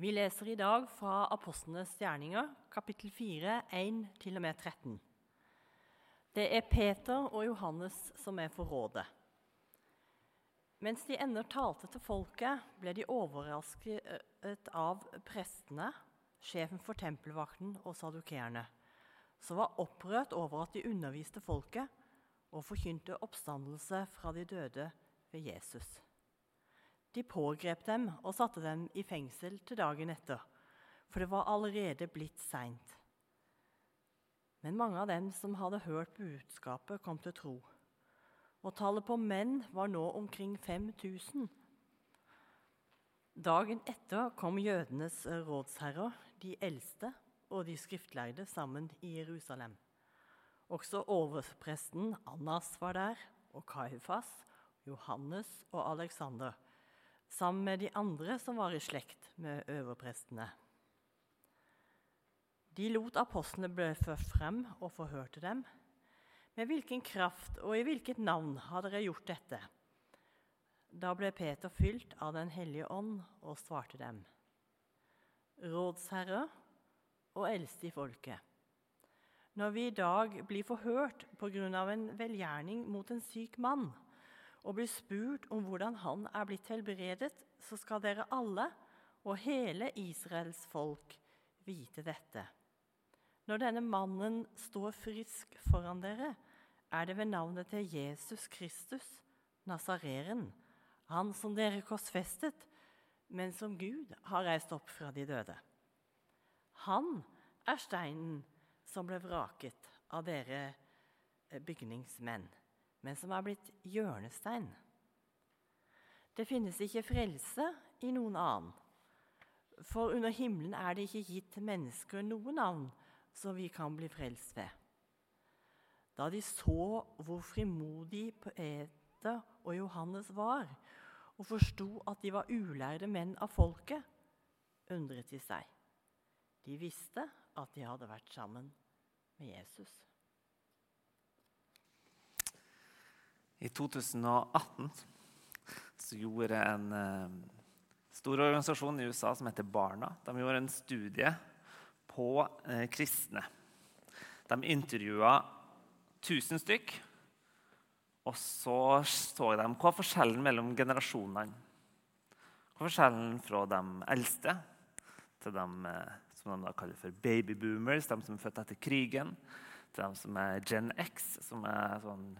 Vi leser i dag fra Apostlenes gjerninger, kapittel 4, 1-13. Det er Peter og Johannes som er for rådet. Mens de ennå talte til folket, ble de overrasket av prestene, sjefen for tempelvakten og sadukeerne, som var opprørt over at de underviste folket og forkynte oppstandelse fra de døde ved Jesus. De pågrep dem og satte dem i fengsel til dagen etter, for det var allerede blitt seint. Men mange av dem som hadde hørt budskapet, kom til tro. Og tallet på menn var nå omkring 5000. Dagen etter kom jødenes rådsherrer, de eldste og de skriftlærde, sammen i Jerusalem. Også overpresten Annas var der, og Kaifas, Johannes og Aleksander sammen med de andre som var i slekt med øverprestene. De lot apostlene bli ført frem og forhørte dem. Med hvilken kraft og i hvilket navn har dere gjort dette? Da ble Peter fylt av Den hellige ånd og svarte dem. Rådsherre og eldste i folket. Når vi i dag blir forhørt pga. en velgjerning mot en syk mann, og blir spurt om hvordan han er blitt helbredet, så skal dere alle og hele Israels folk vite dette. Når denne mannen står frisk foran dere, er det ved navnet til Jesus Kristus, Nazareren, han som dere korsfestet, men som Gud har reist opp fra de døde. Han er steinen som ble vraket av dere bygningsmenn men som er blitt hjørnestein. Det finnes ikke frelse i noen annen. For under himmelen er det ikke gitt mennesker noe navn som vi kan bli frelst ved. Da de så hvor frimodig Peter og Johannes var, og forsto at de var ulærde menn av folket, undret de seg. De visste at de hadde vært sammen med Jesus. I 2018 så gjorde en eh, stor organisasjon i USA som heter Barna, de gjorde en studie på eh, kristne. De intervjua 1000 stykk. Og så så de hva er forskjellen mellom generasjonene. Hva er forskjellen fra de eldste til de eh, som de da kaller for babyboomers, de som er født etter krigen, til de som er Gen X, som er sånn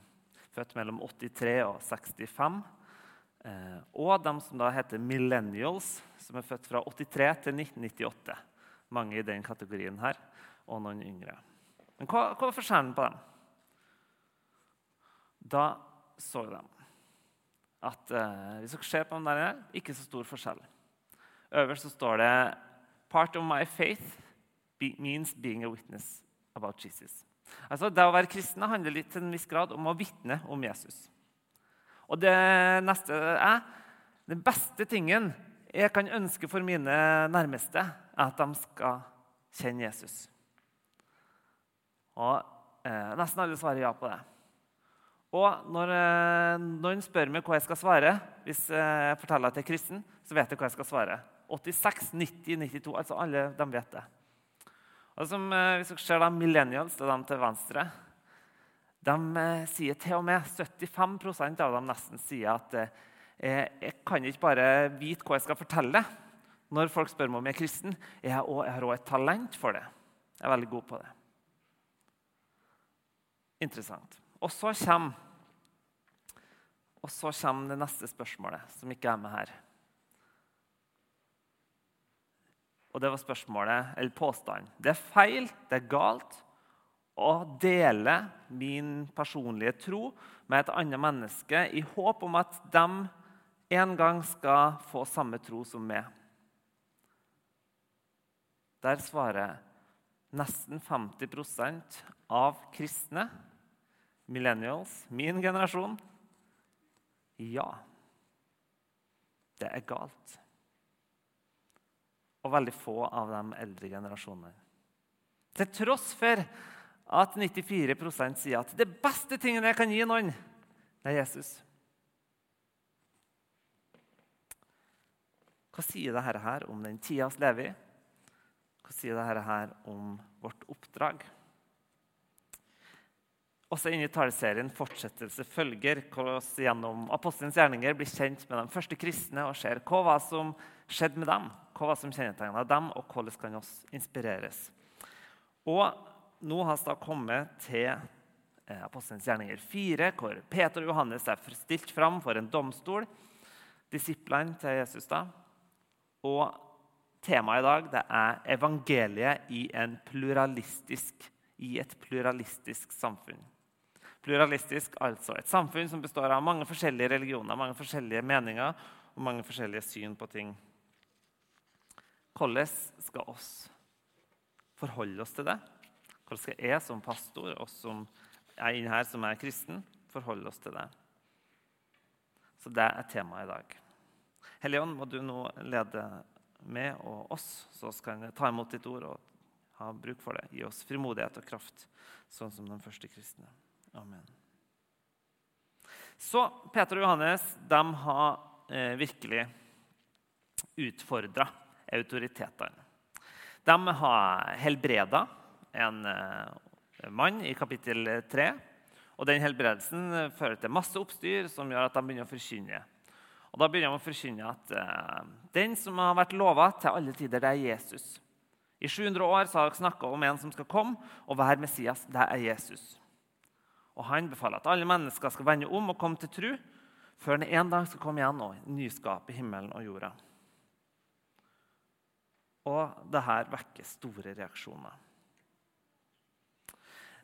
født mellom 83 og 65. Eh, og de som da heter millennials, som er født fra 83 til 1998. Mange i den kategorien her, og noen yngre. Men hva, var forskjellen på dem? Da så de at eh, hvis dere ser på dem der, ikke så stor forskjell. Øverst så står det Part of my faith means being a witness about Jesus. Altså, Det å være kristen handler litt til en viss grad om å vitne om Jesus. Og det neste er Den beste tingen jeg kan ønske for mine nærmeste, er at de skal kjenne Jesus. Og eh, Nesten alle svarer ja på det. Og når eh, noen spør meg hva jeg skal svare hvis jeg forteller at jeg er kristen, så vet jeg hva jeg skal svare. 86, 90, 92. altså Alle de vet det. Og som, eh, hvis dere ser da, Millennials, det er de til venstre, de eh, sier til og med 75 av dem nesten sier at eh, jeg kan ikke bare vite hva jeg skal fortelle når folk spør meg om jeg er kristen. Jeg har også et talent for det. Jeg er veldig god på det. Interessant. Og så kommer, og så kommer det neste spørsmålet, som ikke er med her. Og det var spørsmålet, eller påstanden. Det er feil, det er galt å dele min personlige tro med et annet menneske i håp om at de en gang skal få samme tro som meg. Der svarer nesten 50% av kristne, millennials, min generasjon, ja. Det er galt og veldig få av de eldre generasjonene. Til tross for at 94% sier at det beste tingen jeg kan gi noen, det er Jesus. Hva sier dette her om den tida vi lever i? Hva sier dette her om vårt oppdrag? Også inne i taleserien Fortsettelse følger, hvor vi gjennom apostelens gjerninger blir kjent med de første kristne og ser hva som skjedde med dem, hva var som kjennetegna dem, og hvordan kan oss inspireres. Og nå har vi da kommet til eh, apostelens gjerninger 4, hvor Peter og Johannes er stilt fram for en domstol. Disiplene til Jesus da. Og temaet i dag det er evangeliet i, i et pluralistisk samfunn. Pluralistisk, altså et samfunn som består av mange forskjellige religioner, mange forskjellige meninger og mange forskjellige syn på ting. Hvordan skal oss forholde oss til det? Hvordan skal jeg som pastor, oss som inne her som er kristen, forholde oss til det? Så det er temaet i dag. Helligånd, må du nå lede med og oss, så vi kan ta imot ditt ord og ha bruk for det. Gi oss frimodighet og kraft, sånn som den første kristne. Amen. Så Peter og Johannes de har eh, virkelig utfordra autoritetene. De har helbreda en eh, mann i kapittel 3. Og den helbredelsen fører til masse oppstyr som gjør at de begynner å forkynne. Og Da begynner de å forkynne at eh, den som har vært lova til alle tider, det er Jesus. I 700 år har dere snakka om en som skal komme og være Messias. Det er Jesus. Og han befaler at alle mennesker skal vende om og komme til tru, før han en dag skal komme igjen og nyskape himmelen og jorda. Og det her vekker store reaksjoner.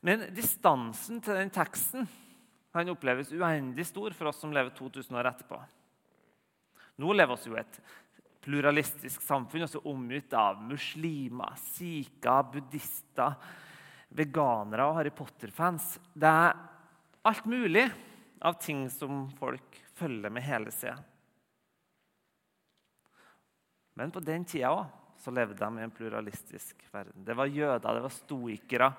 Men distansen til den teksten kan oppleves uendelig stor for oss som lever 2000 år etterpå. Nå lever vi jo et pluralistisk samfunn, også omgitt av muslimer, sikher, buddhister, veganere og Harry Potter-fans. Det er alt mulig av ting som folk følger med hele sida. Men på den tida òg så levde de i en pluralistisk verden. Det var jøder, det var stoikere,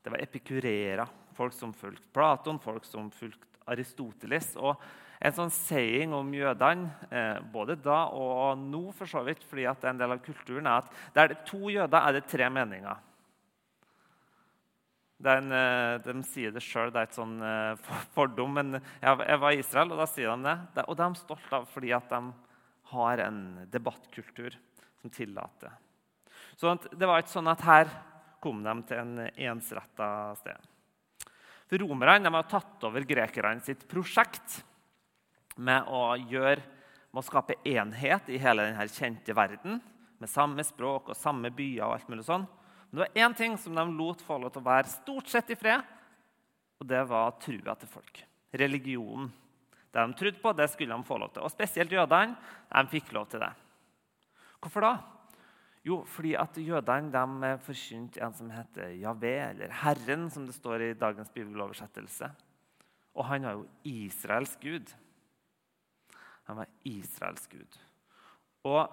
det var epikurere. folk som fulgte Platon, folk som fulgte Aristoteles. Og en sånn saying om jødene, eh, både da og nå, for så vidt, fordi det er en del av kulturen, er at der det er to jøder, er det tre meninger. En, eh, de sier det sjøl, det er et sånn eh, fordom. Men jeg, var i Israel, og da sier de det. Og de er stolte av fordi at de har en debattkultur som tillater Så det var ikke sånn at her kom de til en ensretta sted. For Romerne har tatt over grekerne sitt prosjekt med å, gjøre, med å skape enhet i hele denne kjente verden, med samme språk og samme byer. og alt mulig sånn. Men det var én ting som de lot få lov til å være stort sett i fred, og det var trua til folk. Religionen. Det de trodde på, det skulle de få lov til. Og spesielt jødene de fikk lov til det. Hvorfor da? Jo, fordi at jødene de forkynte en som heter Javé, eller Herren, som det står i dagens bibeloversettelse. Og han var jo Israels gud. Han var Israels gud. Og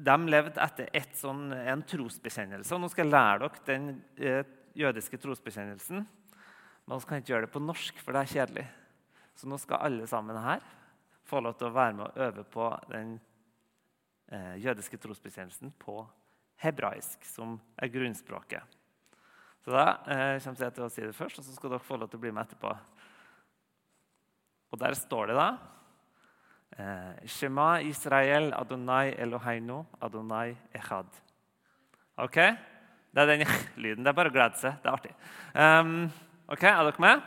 de levde etter sånn, en trosbekjennelse. Og nå skal jeg lære dere den eh, jødiske trosbekjennelsen. Men vi kan ikke gjøre det på norsk, for det er kjedelig. Så nå skal alle sammen her få lov til å være med og øve på den eh, jødiske trosbekjennelsen på hebraisk, som er grunnspråket. Så da eh, kommer jeg til å si det først, og så skal dere få lov til å bli med etterpå. Og der står det da Eh, Shema Israel Adonai Eloheinu Adonai Echad. Ok? Det er den lyden. Det er bare å glede seg. Det er artig. Um, ok, Er dere med?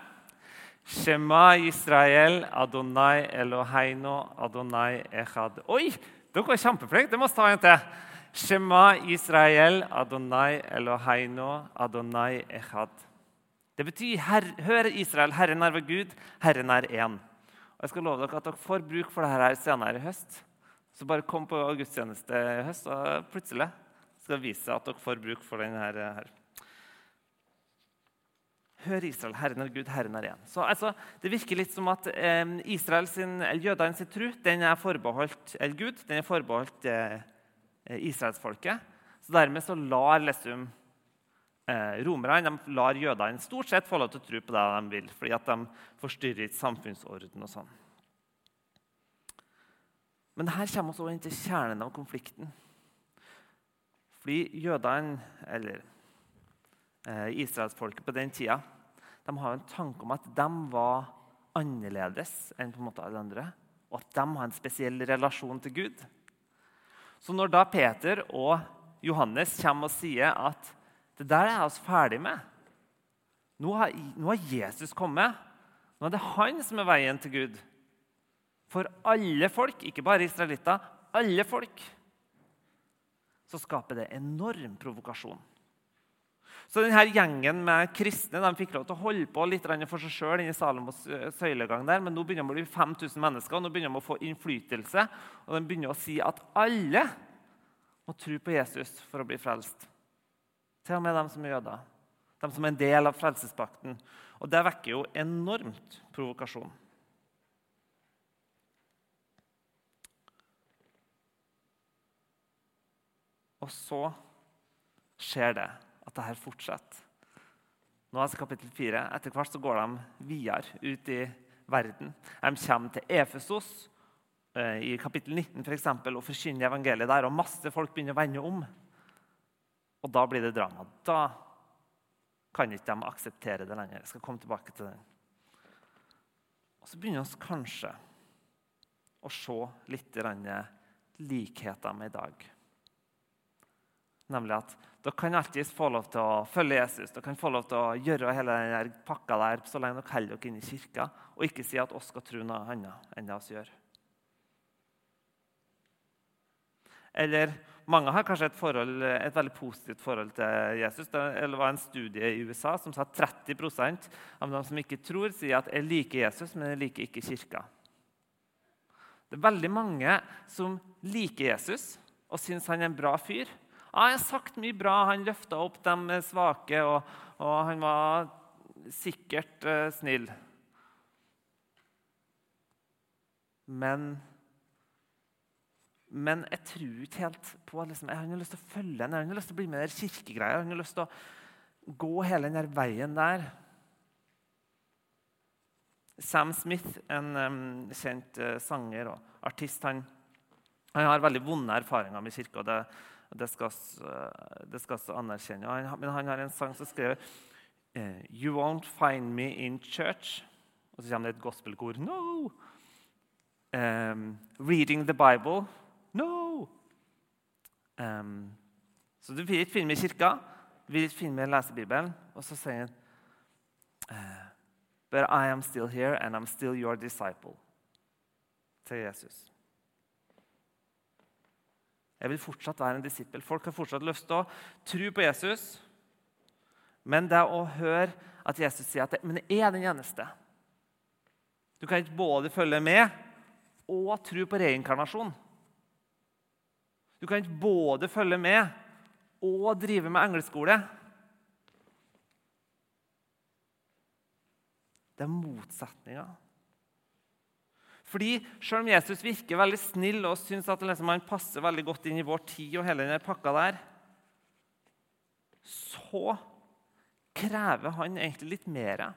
Shema Israel Adonai Eloheino, Adonai Echad. Oi! Dere var kjempeflinke. Det må vi ta en til. Shema Israel Adonai Eloheino, Adonai Echad. Det betyr Hør Israel, Herren er vår Gud, Herren er én. Jeg skal love dere at dere får bruk for dette her senere i høst. Så bare kom på gudstjeneste i høst, og plutselig skal det vise seg at dere får bruk for denne her. Hør Israel, Herren er Gud, Herren er én. Så altså, Det virker litt som at eh, Israel sin, jødene sin tro den er forbeholdt eller Gud, den er forbeholdt eh, israelsfolket. Så dermed så lar liksom eh, romerne de lar jødene stort sett få lov til å tro på det de vil, fordi at de forstyrrer samfunnsorden og sånn. Men her kommer vi inn til kjernen av konflikten. Fordi jødene, eller eh, israelsfolket på den tida, de har en tanke om at de var annerledes enn på en måte alle andre, og at de har en spesiell relasjon til Gud. Så når da Peter og Johannes kommer og sier at det der er vi ferdig med nå har, nå har Jesus kommet. Nå er det han som er veien til Gud. For alle folk, ikke bare israelitter, alle folk, så skaper det enorm provokasjon. Så denne Gjengen med kristne de fikk lov til å holde på litt for seg sjøl Salomos eh, søylegang. der, Men nå begynner de å bli 5000 mennesker, og nå begynner de å få innflytelse. Og de begynner å si at alle må tro på Jesus for å bli frelst. Til og med dem som er jøder. De som er en del av frelsespakten. Og det vekker jo enormt provokasjon. Og så skjer det at dette fortsetter. Nå er det kapittel 4. Etter hvert så går de videre ut i verden. De kommer til Efesos eh, i kapittel 19 for eksempel, og forkynner evangeliet der. Og masse folk begynner å vende om. Og da blir det drama. Da kan ikke de akseptere det lenger. Jeg skal komme tilbake til den. Og Så begynner vi kanskje å se litt likheter med i dag. Nemlig at dere kan alltid få lov til å følge Jesus. Dere kan få lov til å gjøre hele den pakka der så lenge dere holder dere inne i kirka, og ikke si at oss skal tro noe annet enn det oss gjør. Eller mange har kanskje et, forhold, et, veldig positivt forhold til Jesus. Det var en studie i USA som sa at 30% av dem som ikke tror, sier at jeg liker Jesus, men jeg liker ikke kirka. Det er veldig mange som liker Jesus og syns han er en bra fyr. Ja, jeg har sagt mye bra. Han løfta opp de svake, og, og han var sikkert uh, snill. Men men jeg tror ikke helt på liksom, Jeg har lyst til å følge den, jeg har lyst til å bli med i kirkegreia. Jeg har lyst til å gå hele den der veien der. Sam Smith, en um, kjent uh, sanger og artist, han, han, har veldig vonde erfaringer med kirka. Det, det skal vi uh, anerkjenne. Men han har en sang som skrev uh, You won't find me in church. Og så kommer det et gospelkor. No! Um, reading the Bible. No! Um, så du vil ikke finne meg i kirka, du vil ikke finne meg i lesebibelen. Og så sier han uh, But I am still here, and I'm still your disciple. Til Jesus. Jeg vil fortsatt være en disippel. Folk har fortsatt lyst til å tro på Jesus. Men det å høre at Jesus sier at men jeg er den eneste Du kan ikke både følge med og tro på reinkarnasjon. Du kan ikke både følge med og drive med engleskole. Det er motsetninger. Fordi Selv om Jesus virker veldig snill og syns at liksom han passer veldig godt inn i vår tid, og hele denne pakka der, så krever han egentlig litt mer.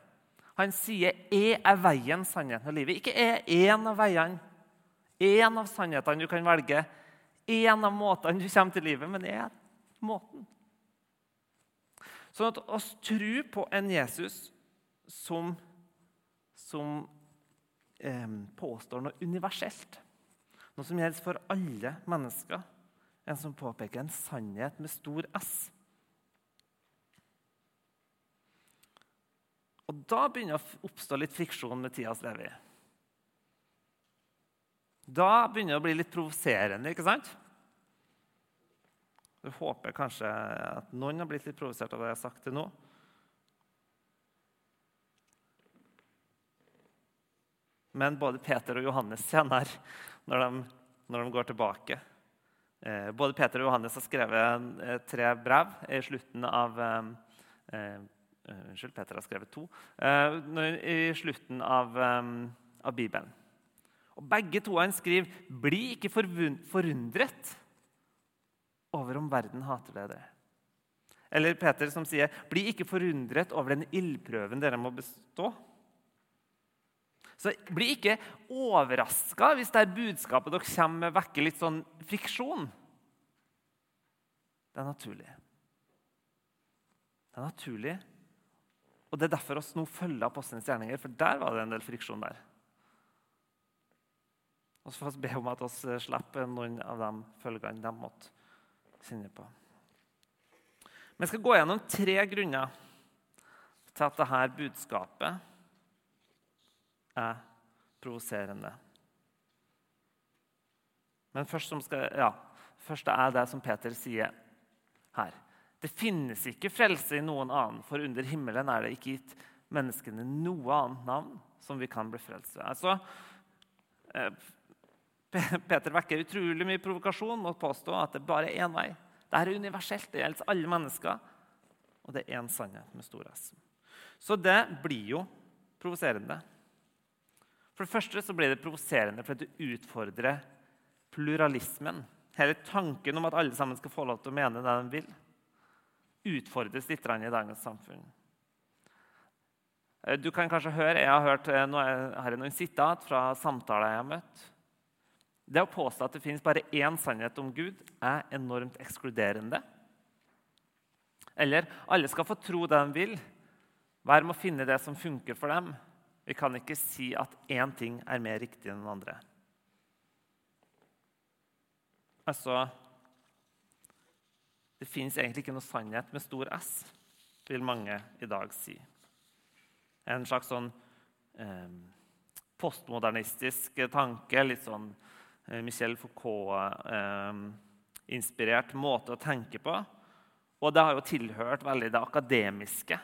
Han sier 'Jeg er veien, sannheten og livet'. Ikke 'jeg er en av veiene', en av sannhetene du kan velge en av måtene du kommer til livet, men det er måten. Sånn at oss tror på en Jesus som, som påstår noe universelt. Noe som gjelder for alle mennesker. En som påpeker en sannhet med stor S. Og Da begynner det å oppstå litt friksjon med tidas levi. Da begynner det å bli litt provoserende. ikke sant? Jeg håper kanskje at noen har blitt litt provosert av det jeg har sagt til nå. Men både Peter og Johannes senere, når de, når de går tilbake eh, Både Peter og Johannes har skrevet eh, tre brev i slutten av eh, eh Unnskyld, Peter har skrevet to. Eh, I slutten av, eh, av Bibelen. Og Begge to han skriver 'Bli ikke forundret over om verden hater dere'. Eller Peter som sier 'Bli ikke forundret over den ildprøven dere må bestå'. Så bli ikke overraska hvis det budskapet dere kommer med, vekker litt sånn friksjon. Det er naturlig. Det er naturlig. Og Det er derfor oss nå følger apostlenes gjerninger, for der var det en del friksjon der. Og så får vi be om at vi slipper noen av de følgene de måtte kjenne på. Vi skal gå gjennom tre grunner til at dette budskapet er provoserende. Men først, skal, ja, først er det som Peter sier her. Det finnes ikke frelse i noen annen, for under himmelen er det ikke gitt menneskene noe annet navn som vi kan bli frelst ved. Altså, eh, Peter vekker utrolig mye provokasjon med å påstå at det bare er én vei. Dette er universelt, det gjelder alle mennesker. Og det er én sannhet med stor S. Så det blir jo provoserende. For det første så blir det provoserende fordi det utfordrer pluralismen. Hele tanken om at alle sammen skal få lov til å mene det de vil utfordres litt i dagens samfunn. Eh, du kan kanskje høre, Jeg har hørt eh, her noen sitat fra samtaler jeg har møtt. Det å påstå at det finnes bare én sannhet om Gud, er enormt ekskluderende. Eller alle skal få tro det de vil. Hver må finne det som funker for dem. Vi kan ikke si at én ting er mer riktig enn den andre. Altså, det fins egentlig ikke noe sannhet med stor S, vil mange i dag si. En slags sånn eh, postmodernistisk tanke, litt sånn eh, Michel Foucault-inspirert eh, måte å tenke på. Og det har jo tilhørt veldig det akademiske.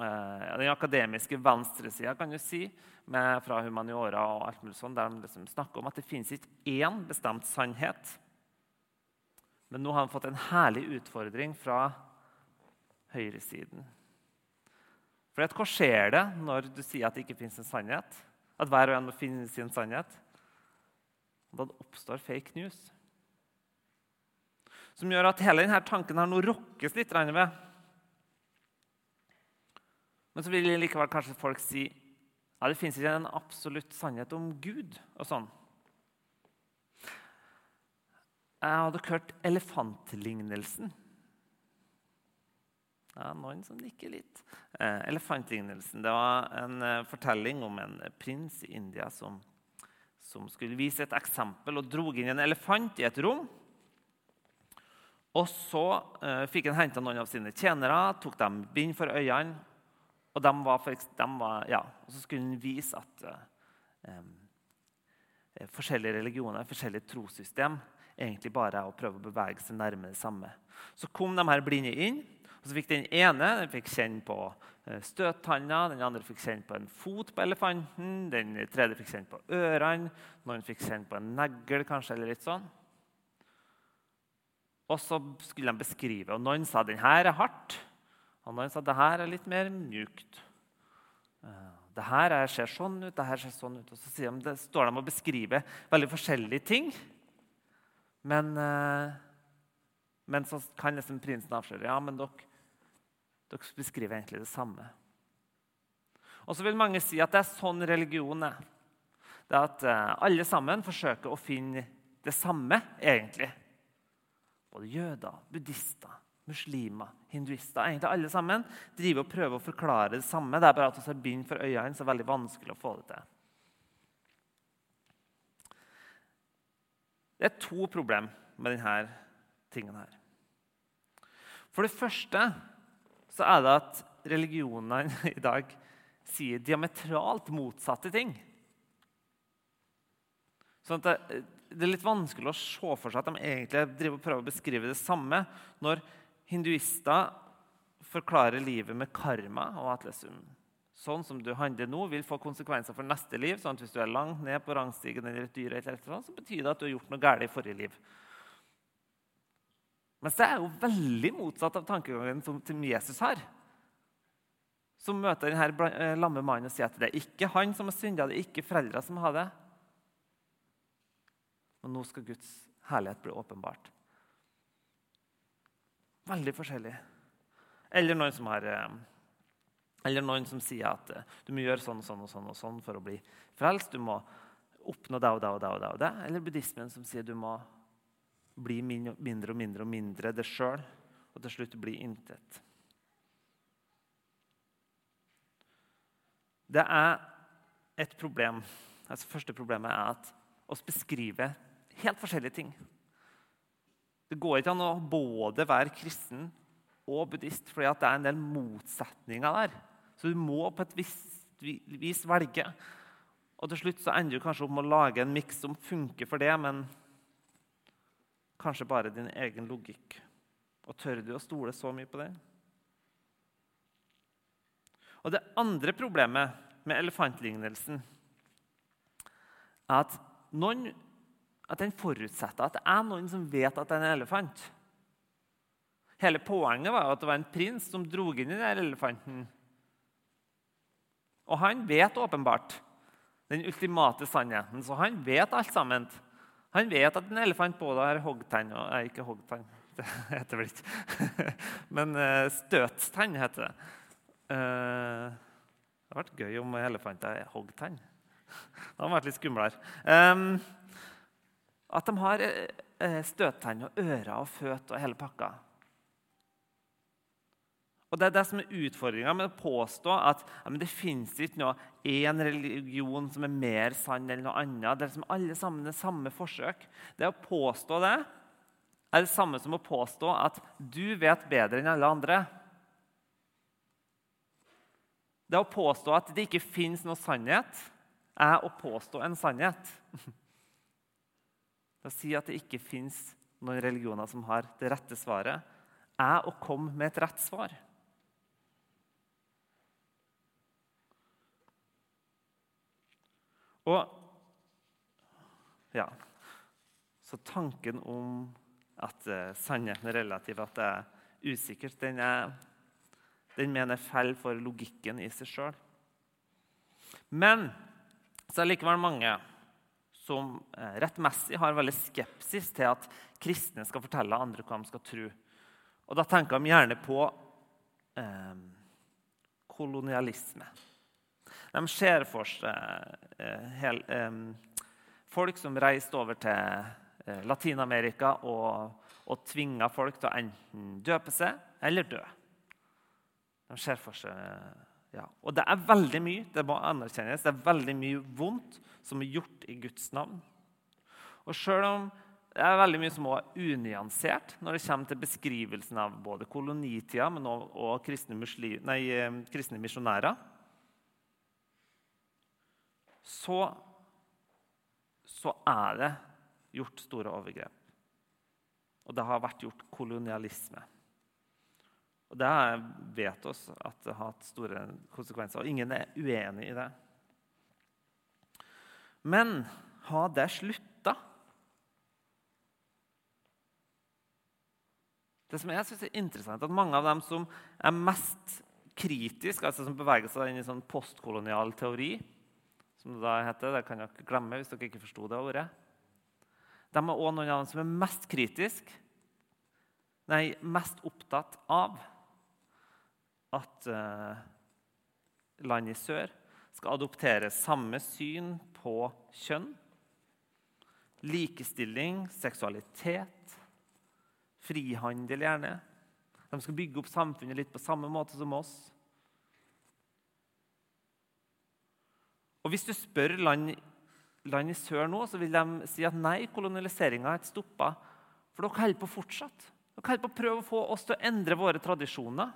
Eh, den akademiske venstresida kan du si, med, fra humaniora og alt mulig sånt, der de liksom snakker om at det finnes ikke én bestemt sannhet. Men nå har han fått en herlig utfordring fra høyresiden. For Hva skjer det når du sier at det ikke fins en sannhet? At hver og en må finne sin sannhet? Da oppstår fake news. Som gjør at hele denne tanken her nå rokkes litt ved. Men så vil likevel kanskje folk si ja, det fins ikke en absolutt sannhet om Gud. og sånn. Jeg hadde hørt elefantlignelsen. Ja, noen som nikker litt. Eh, elefantlignelsen det var en eh, fortelling om en prins i India som, som skulle vise et eksempel og dro inn en elefant i et rom. Og Så eh, fikk han henta noen av sine tjenere, tok dem bind for øynene. Og, var for, var, ja, og så skulle hun vise at eh, eh, forskjellige religioner, forskjellige trossystem egentlig bare er å prøve å bevege seg nærmere det samme. Så kom de her blinde inn. og så fikk Den ene den fikk kjenne på eh, støttanna, den andre fikk kjenne på en fot på elefanten, den tredje fikk kjenne på ørene, noen fikk kjenne på en negl, kanskje, eller litt sånn. Og så skulle de beskrive, og noen sa den her er hardt, noen sa det her er litt mer mjukt. Eh, det her ser sånn ut, det her ser sånn ut. Og så de, står de og beskriver veldig forskjellige ting. Men, eh, men så kan liksom prinsen avsløre ja, men dere, dere beskriver egentlig det samme. Og så vil mange si at det er sånn religion er. Det er at eh, alle sammen forsøker å finne det samme, egentlig. Både jøder, buddhister, muslimer, hinduister. Egentlig alle sammen driver og prøver å forklare det samme. Det er bare at vi har bind for øynene, så det er veldig vanskelig å få det til. Det er to problem med denne tingen her. For det første så er det at religionene i dag sier diametralt motsatte ting. Sånn det, det, er litt vanskelig å se for seg at de egentlig driver og prøver å beskrive det samme når hinduister forklarer livet med karma. og atlesum. sånn som du handler nå, vil få konsekvenser for neste liv. sånn at Hvis du er langt ned på rangstigen, eller et dyr, eller eller så betyr det at du har gjort noe galt i forrige liv. Mens det er jo veldig motsatt av tankegangen som, som Jesus har. Som møter denne eh, lamme mannen og sier at det er ikke han som har synda, det er ikke foreldra som har det. Men nå skal Guds herlighet bli åpenbart. Veldig forskjellig. Eller noen som har eh, Eller noen som sier at eh, du må gjøre sånn og sånn og sånn, og sånn for å bli frelst. Du må oppnå det og det og det. og det, og det. Eller buddhismen som sier du må bli mindre og mindre og mindre det sjøl, og til slutt bli intet. Det er et problem. Altså, første problemet er at oss beskriver helt forskjellige ting. Det går ikke an å både være kristen og buddhist, fordi det er en del motsetninger der. Så du må på et visst vis velge. Og til slutt så ender du kanskje opp med å lage en miks som funker for det, men kanskje bare din egen logikk. Og tør du å stole så mye på det? Og Det andre problemet med elefantlignelsen er at, noen, at den forutsetter at det er noen som vet at det er en elefant. Hele poenget var at det var en prins som dro inn i den elefanten. Og han vet åpenbart den ultimate sannheten, så han vet alt sammen. Han vet at en elefant både har hoggtann og er ikke hoggtann. Det heter vel ikke. Men uh, støtstann heter det. Uh, det hadde vært gøy om elefanter er hoggtann. Det hadde vært litt skumlere. At de har uh, og ører og føtter og hele pakka. Og Det er det som er utfordringa med å påstå at ja, det fins ikke noe én religion som er mer sann enn noe annet. Det er som alle sammen det samme forsøk. Det å påstå det er det samme som å påstå at du vet bedre enn alle andre. Det å påstå at det ikke fins noe sannhet, er å påstå en sannhet. Det å si at det ikke fins noen religioner som har det rette svaret, er å komme med et rett svar. Og ja, Så tanken om at uh, sannheten er relativ, at det er usikkert, den, er, den mener jeg faller for logikken i seg sjøl. Men så er likevel mange som uh, rettmessig har veldig skepsis til at kristne skal fortelle andre hva de skal tro. Og da tenker de gjerne på eh, kolonialisme. De ser for seg eh, hel, eh, folk som reiste over til eh, Latin-Amerika og, og tvinga folk til å enten døpe seg eller dø. De ser for seg ja. Og det er veldig mye det må anerkjennes, det er veldig mye vondt som er gjort i Guds navn. Og selv om det er veldig mye som er unyansert når det kommer til beskrivelsen av både kolonitida men også, og kristne, muslim, nei, kristne misjonærer, så, så er det gjort store overgrep. Og det har vært gjort kolonialisme. Og Det vet oss at det har hatt store konsekvenser, og ingen er uenig i det. Men har det slutta? Det som jeg synes er interessant, at Mange av dem som er mest kritiske, altså som beveger seg inn i sånn postkolonial teori, som det da heter. Det kan dere glemme hvis dere ikke forsto det ordet. De er òg noen av dem som er mest kritisk, nei, mest opptatt av at uh, land i sør skal adoptere samme syn på kjønn, likestilling, seksualitet, frihandel gjerne. De skal bygge opp samfunnet litt på samme måte som oss. Og Hvis du spør land, land, i sør nå, så vil de si at nei, kolonialiseringa er stoppa. For dere holder på fortsatt. Dere holder på å prøve å få oss til å endre våre tradisjoner.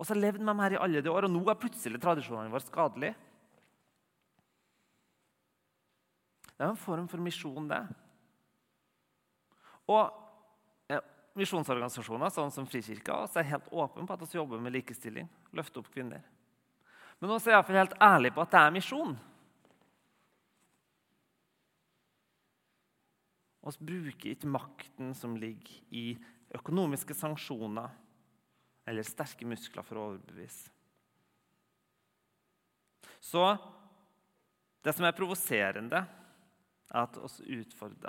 Og så har levd med dem her i alle de år, og nå er plutselig tradisjonene våre skadelige. Det er en form for misjon, det. Og misjonsorganisasjoner sånn som Frikirka er helt åpne på at vi jobber med likestilling. løfter opp kvinner. Men også er jeg helt ærlig på at det er misjon. Vi bruker ikke makten som ligger i økonomiske sanksjoner eller sterke muskler for å overbevise. Så det som er provoserende at,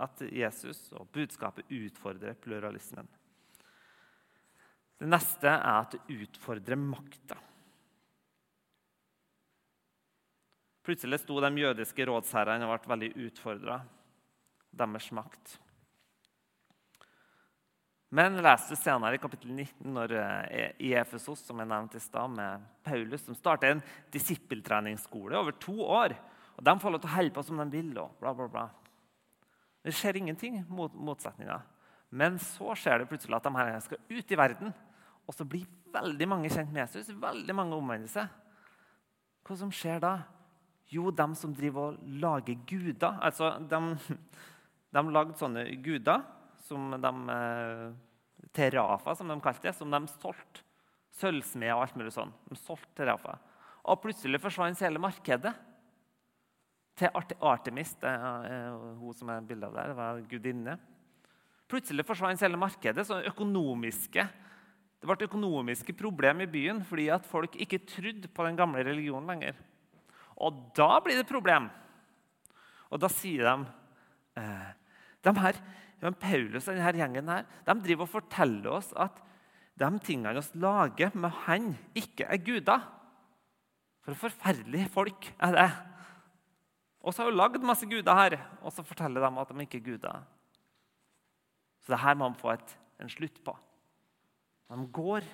at, Jesus og budskapet utfordrer pluralismen. Det neste er at det utfordrer makta. Plutselig sto de jødiske rådsherrene og ble veldig utfordra. Deres makt. Men les du senere i kapittel 19 når, eh, i Efesos, som jeg nevnte i stad, med Paulus, som starter en disippeltreningsskole over to år. Og De får lov til å holde på som de vil. og bla, bla, bla. Det skjer ingenting mot motsetninger. Men så skjer det plutselig at de her skal ut i verden. Og så blir veldig mange kjent med Jesus. veldig mange omvender seg. Hva som skjer da? Jo, de som driver og lager guder altså De, de lagde sånne guder som de til Rafa, som de kalte det, som de solgte. Sølvsmeder og alt mulig sånn. De solgte til Rafa. Og plutselig forsvant hele markedet til Artemis. Det er hun som er bildet av der, det var gudinne. Plutselig forsvant hele markedet. så økonomiske, Det ble økonomiske problemer i byen fordi at folk ikke trodde på den gamle religionen lenger. Og da blir det problem. Og da sier de eh, de her men Paulus og denne gjengen her, de driver og forteller oss at de tingene vi lager med han, ikke er guder. For forferdelige folk er det. Og så har hun lagd masse guder her, og så forteller de at de ikke er guder. Så det her må man få et, en slutt på. De går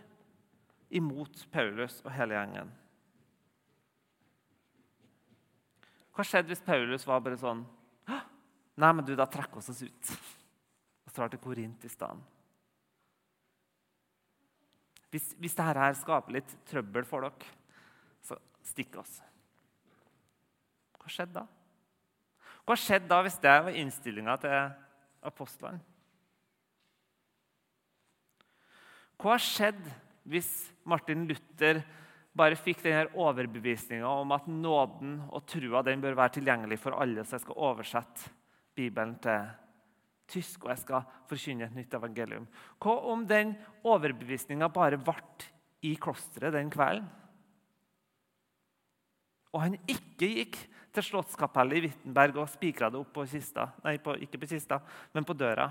imot Paulus og hele gjengen. Hva skjedde hvis Paulus var bare sånn Nei, men du, da trekker vi oss ut drar til Korint i stedet. Hvis, hvis dette her skaper litt trøbbel for dere, så stikk oss. Hva skjedde da? Hva skjedde da hvis det var innstillinga til apostlene? Hva skjedde hvis Martin Luther bare fikk denne overbevisninga om at nåden og trua den bør være tilgjengelig for alle, så jeg skal oversette Bibelen til tysk, og jeg skal forkynne et nytt evangelium. Hva om den overbevisninga bare ble i klosteret den kvelden? Og han ikke gikk til Slottskapellet i Wittenberg og spikra det opp på kista. Nei, på, ikke på kista, men på døra.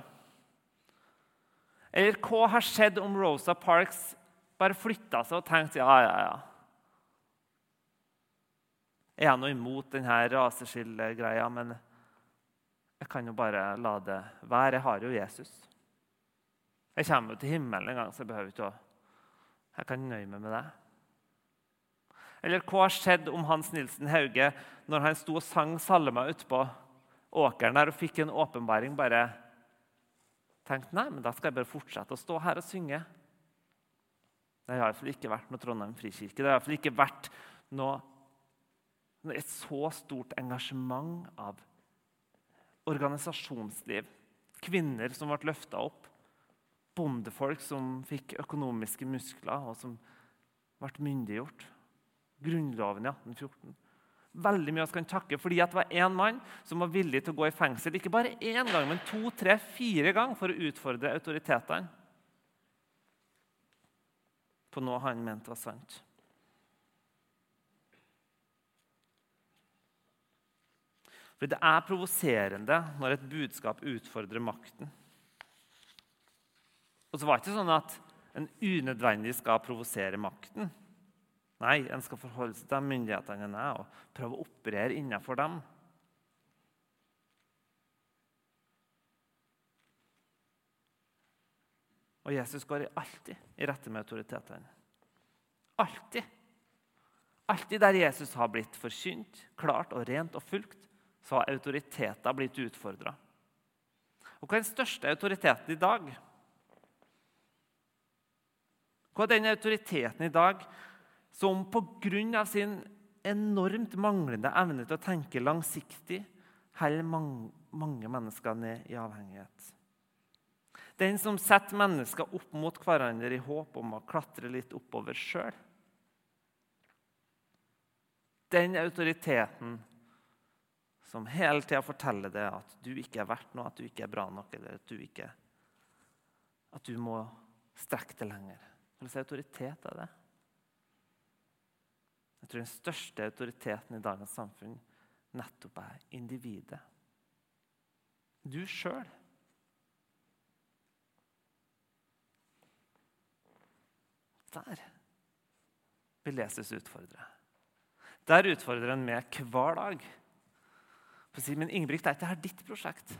Eller hva har skjedd om Rosa Parks bare flytta seg og tenkte ja, ja, ja. Jeg er nå imot denne raseskillegreia, men jeg kan jo bare la det være. Jeg har jo Jesus. Jeg kommer jo til himmelen en gang, så jeg behøver ikke å Jeg kan nøye meg med det. Eller hva har skjedd om Hans Nilsen Hauge når han sto og sang salmer utpå åkeren der og fikk en åpenbaring? Bare tenkte nei, men da skal jeg bare fortsette å stå her og synge. Det har iallfall ikke vært noe Trondheim frikirke. Det har iallfall ikke vært noe, et så stort engasjement av organisasjonsliv. Kvinner som ble løfta opp. Bondefolk som fikk økonomiske muskler, og som ble myndiggjort. Grunnloven i 1814. Veldig mye vi kan takke fordi det var én mann som var villig til å gå i fengsel ikke bare én gang, men to, tre, fire ganger for å utfordre autoritetene på noe han mente var sant. For det er provoserende når et budskap utfordrer makten. Og så var det ikke sånn at en unødvendig skal provosere makten. Nei, en skal forholde seg til myndighetene en er, og prøve å operere innenfor dem. Og Jesus går alltid i rette med autoritetene. Alltid. Alltid der Jesus har blitt forkynt, klart og rent og fulgt, så har autoriteter blitt utfordra. Og hva er den største autoriteten i dag? Hva er den autoriteten i dag som pga. sin enormt manglende evne til å tenke langsiktig holder mange, mange mennesker ned i avhengighet? Den som setter mennesker opp mot hverandre i håp om å klatre litt oppover sjøl. Den autoriteten som hele tida forteller deg at du ikke er verdt noe, at du ikke er bra nok, eller at du ikke At du må strekke deg lenger. Hva slags autoritet er det? Jeg tror den største autoriteten i dagens samfunn nettopp er individet. Du sjøl. der vil Jesus utfordre. Der utfordrer han meg hver dag. For å si, Men Ingebrigt, er ditt prosjekt?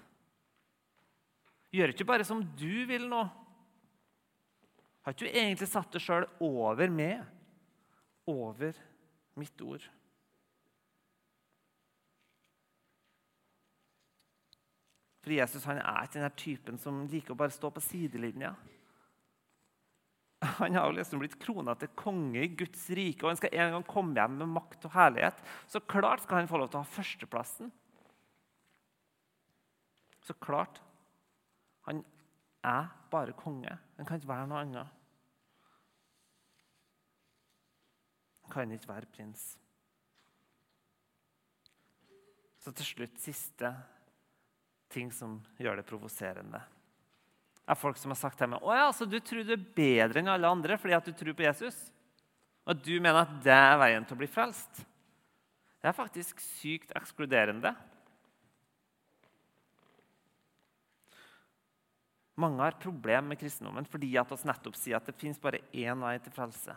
Gjør ikke bare som du vil nå. Har ikke du egentlig satt deg sjøl over meg? Over mitt ord? For Jesus han er ikke den typen som liker å bare stå på sidelinja. Han har jo liksom blitt krona til konge i Guds rike, og han skal en gang komme hjem med makt og herlighet. Så klart skal han få lov til å ha førsteplassen. Så klart. Han er bare konge. Han kan ikke være noe annet. Han kan ikke være prins. Så til slutt siste ting som gjør det provoserende Det er folk som har sagt til meg å ja, du tror du er bedre enn alle andre fordi at du tror på Jesus. Og du mener at det er veien til å bli frelst. Det er faktisk sykt ekskluderende. Mange har problemer med kristendommen fordi at oss nettopp sier at det fins bare én vei til frelse.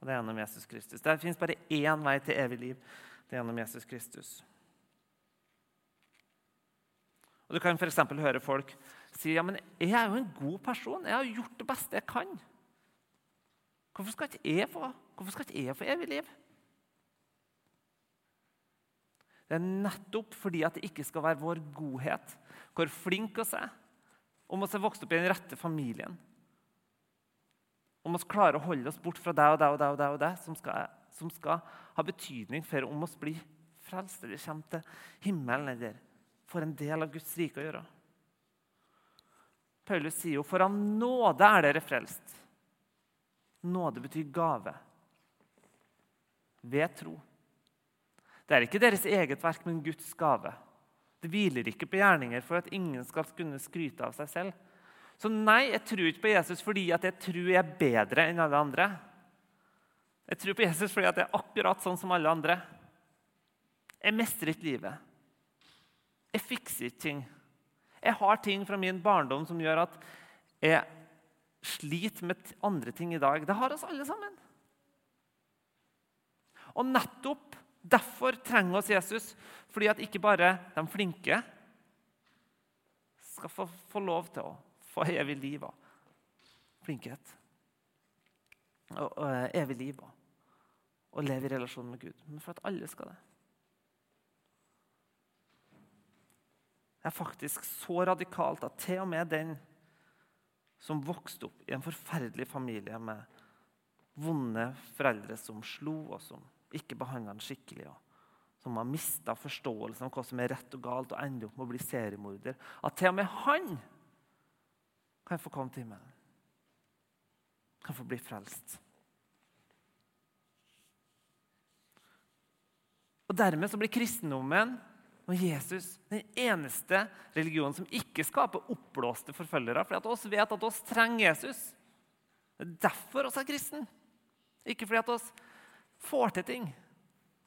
Og Det er gjennom Jesus Kristus. Det fins bare én vei til evig liv. Det er gjennom Jesus Kristus. Og Du kan f.eks. høre folk si ja, men jeg er jo en god person. Jeg har gjort det beste jeg kan. Hvorfor skal ikke jeg få, hvorfor skal ikke jeg få evig liv? Det er nettopp fordi at det ikke skal være vår godhet, hvor flink vi er, om oss er vokst opp i den rette familien, om oss klarer å holde oss bort fra det og det og det, og det, og deg som, skal, som skal ha betydning for om oss blir frelst eller kommer til himmelen eller får en del av Guds rike å gjøre. Paulus sier jo 'for av nåde er dere frelst'. Nåde betyr gave. Ved tro. Det er ikke deres eget verk, men Guds gave. Det hviler ikke på gjerninger for at ingen skal kunne skryte av seg selv. Så nei, jeg tror ikke på Jesus fordi jeg tror jeg er bedre enn alle andre. Jeg tror på Jesus fordi jeg er akkurat sånn som alle andre. Jeg mestrer ikke livet. Jeg fikser ikke ting. Jeg har ting fra min barndom som gjør at jeg sliter med andre ting i dag. Det har oss alle sammen. Og nettopp derfor trenger oss Jesus, fordi at ikke bare de flinke skal få, få lov til å få evig liv og flinkhet. Og, og eh, evig liv og, og leve i relasjon med Gud. Men for at alle skal det. det. er faktisk så radikalt at til og med den som vokste opp i en forferdelig familie med vonde foreldre som slo og som ikke behandla han skikkelig, og som har mista forståelsen av hva som er rett og galt, og ender opp med å bli seriemorder At til og med han kan få komme til himmelen. Kan få bli frelst. Og Dermed så blir kristendommen og Jesus den eneste religionen som ikke skaper oppblåste forfølgere. For at oss vet at oss trenger Jesus. Det er derfor oss er kristen. Ikke fordi at oss får til ting.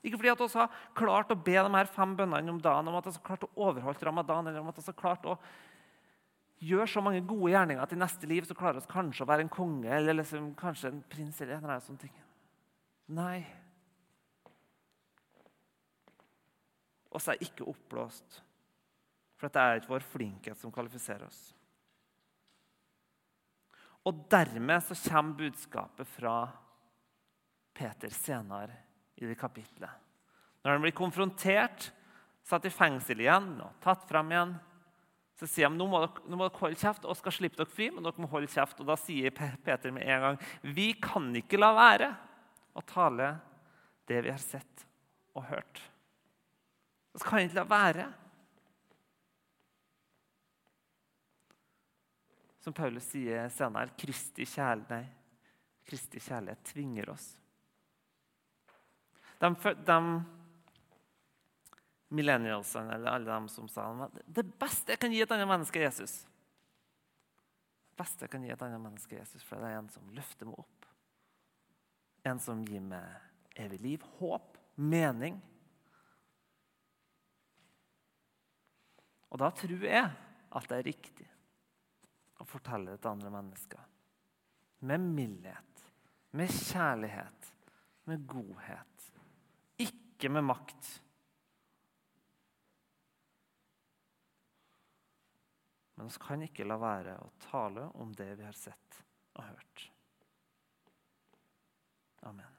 Ikke fordi at vi har klart å be de her fem bønnene om dagen, om at vi har klart å overholde ramadan, eller om at vi har klart å gjøre så mange gode gjerninger at i neste liv, så klarer oss kanskje å være en konge eller liksom, kanskje en prins. eller en sånn ting. Nei. og er ikke oppblåst. For det er ikke vår flinkhet som kvalifiserer oss. Og dermed så kommer budskapet fra Peter senere i det kapitlet. Når han blir konfrontert, satt i fengsel igjen og tatt fram igjen, så sier han nå må dere, nå må dere holde kjeft og skal slippe dere fri. men dere må holde kjeft. Og Da sier Peter med en gang vi kan ikke la være å tale det vi har sett og hørt. Vi kan ikke la være. Som Paulus sier senere, Kristi, kjærlighet, Kristi kjærlighet tvinger oss. De, de millennialsene, eller alle de som sa det beste jeg kan gi et annet menneske, er Jesus. Det beste jeg kan gi et annet menneske, er Jesus, for det er en som løfter meg opp. En som gir meg evig liv, håp, mening. Og da tror jeg at det er riktig å fortelle det til andre mennesker. Med mildhet, med kjærlighet, med godhet. Ikke med makt. Men vi kan ikke la være å tale om det vi har sett og hørt. Amen.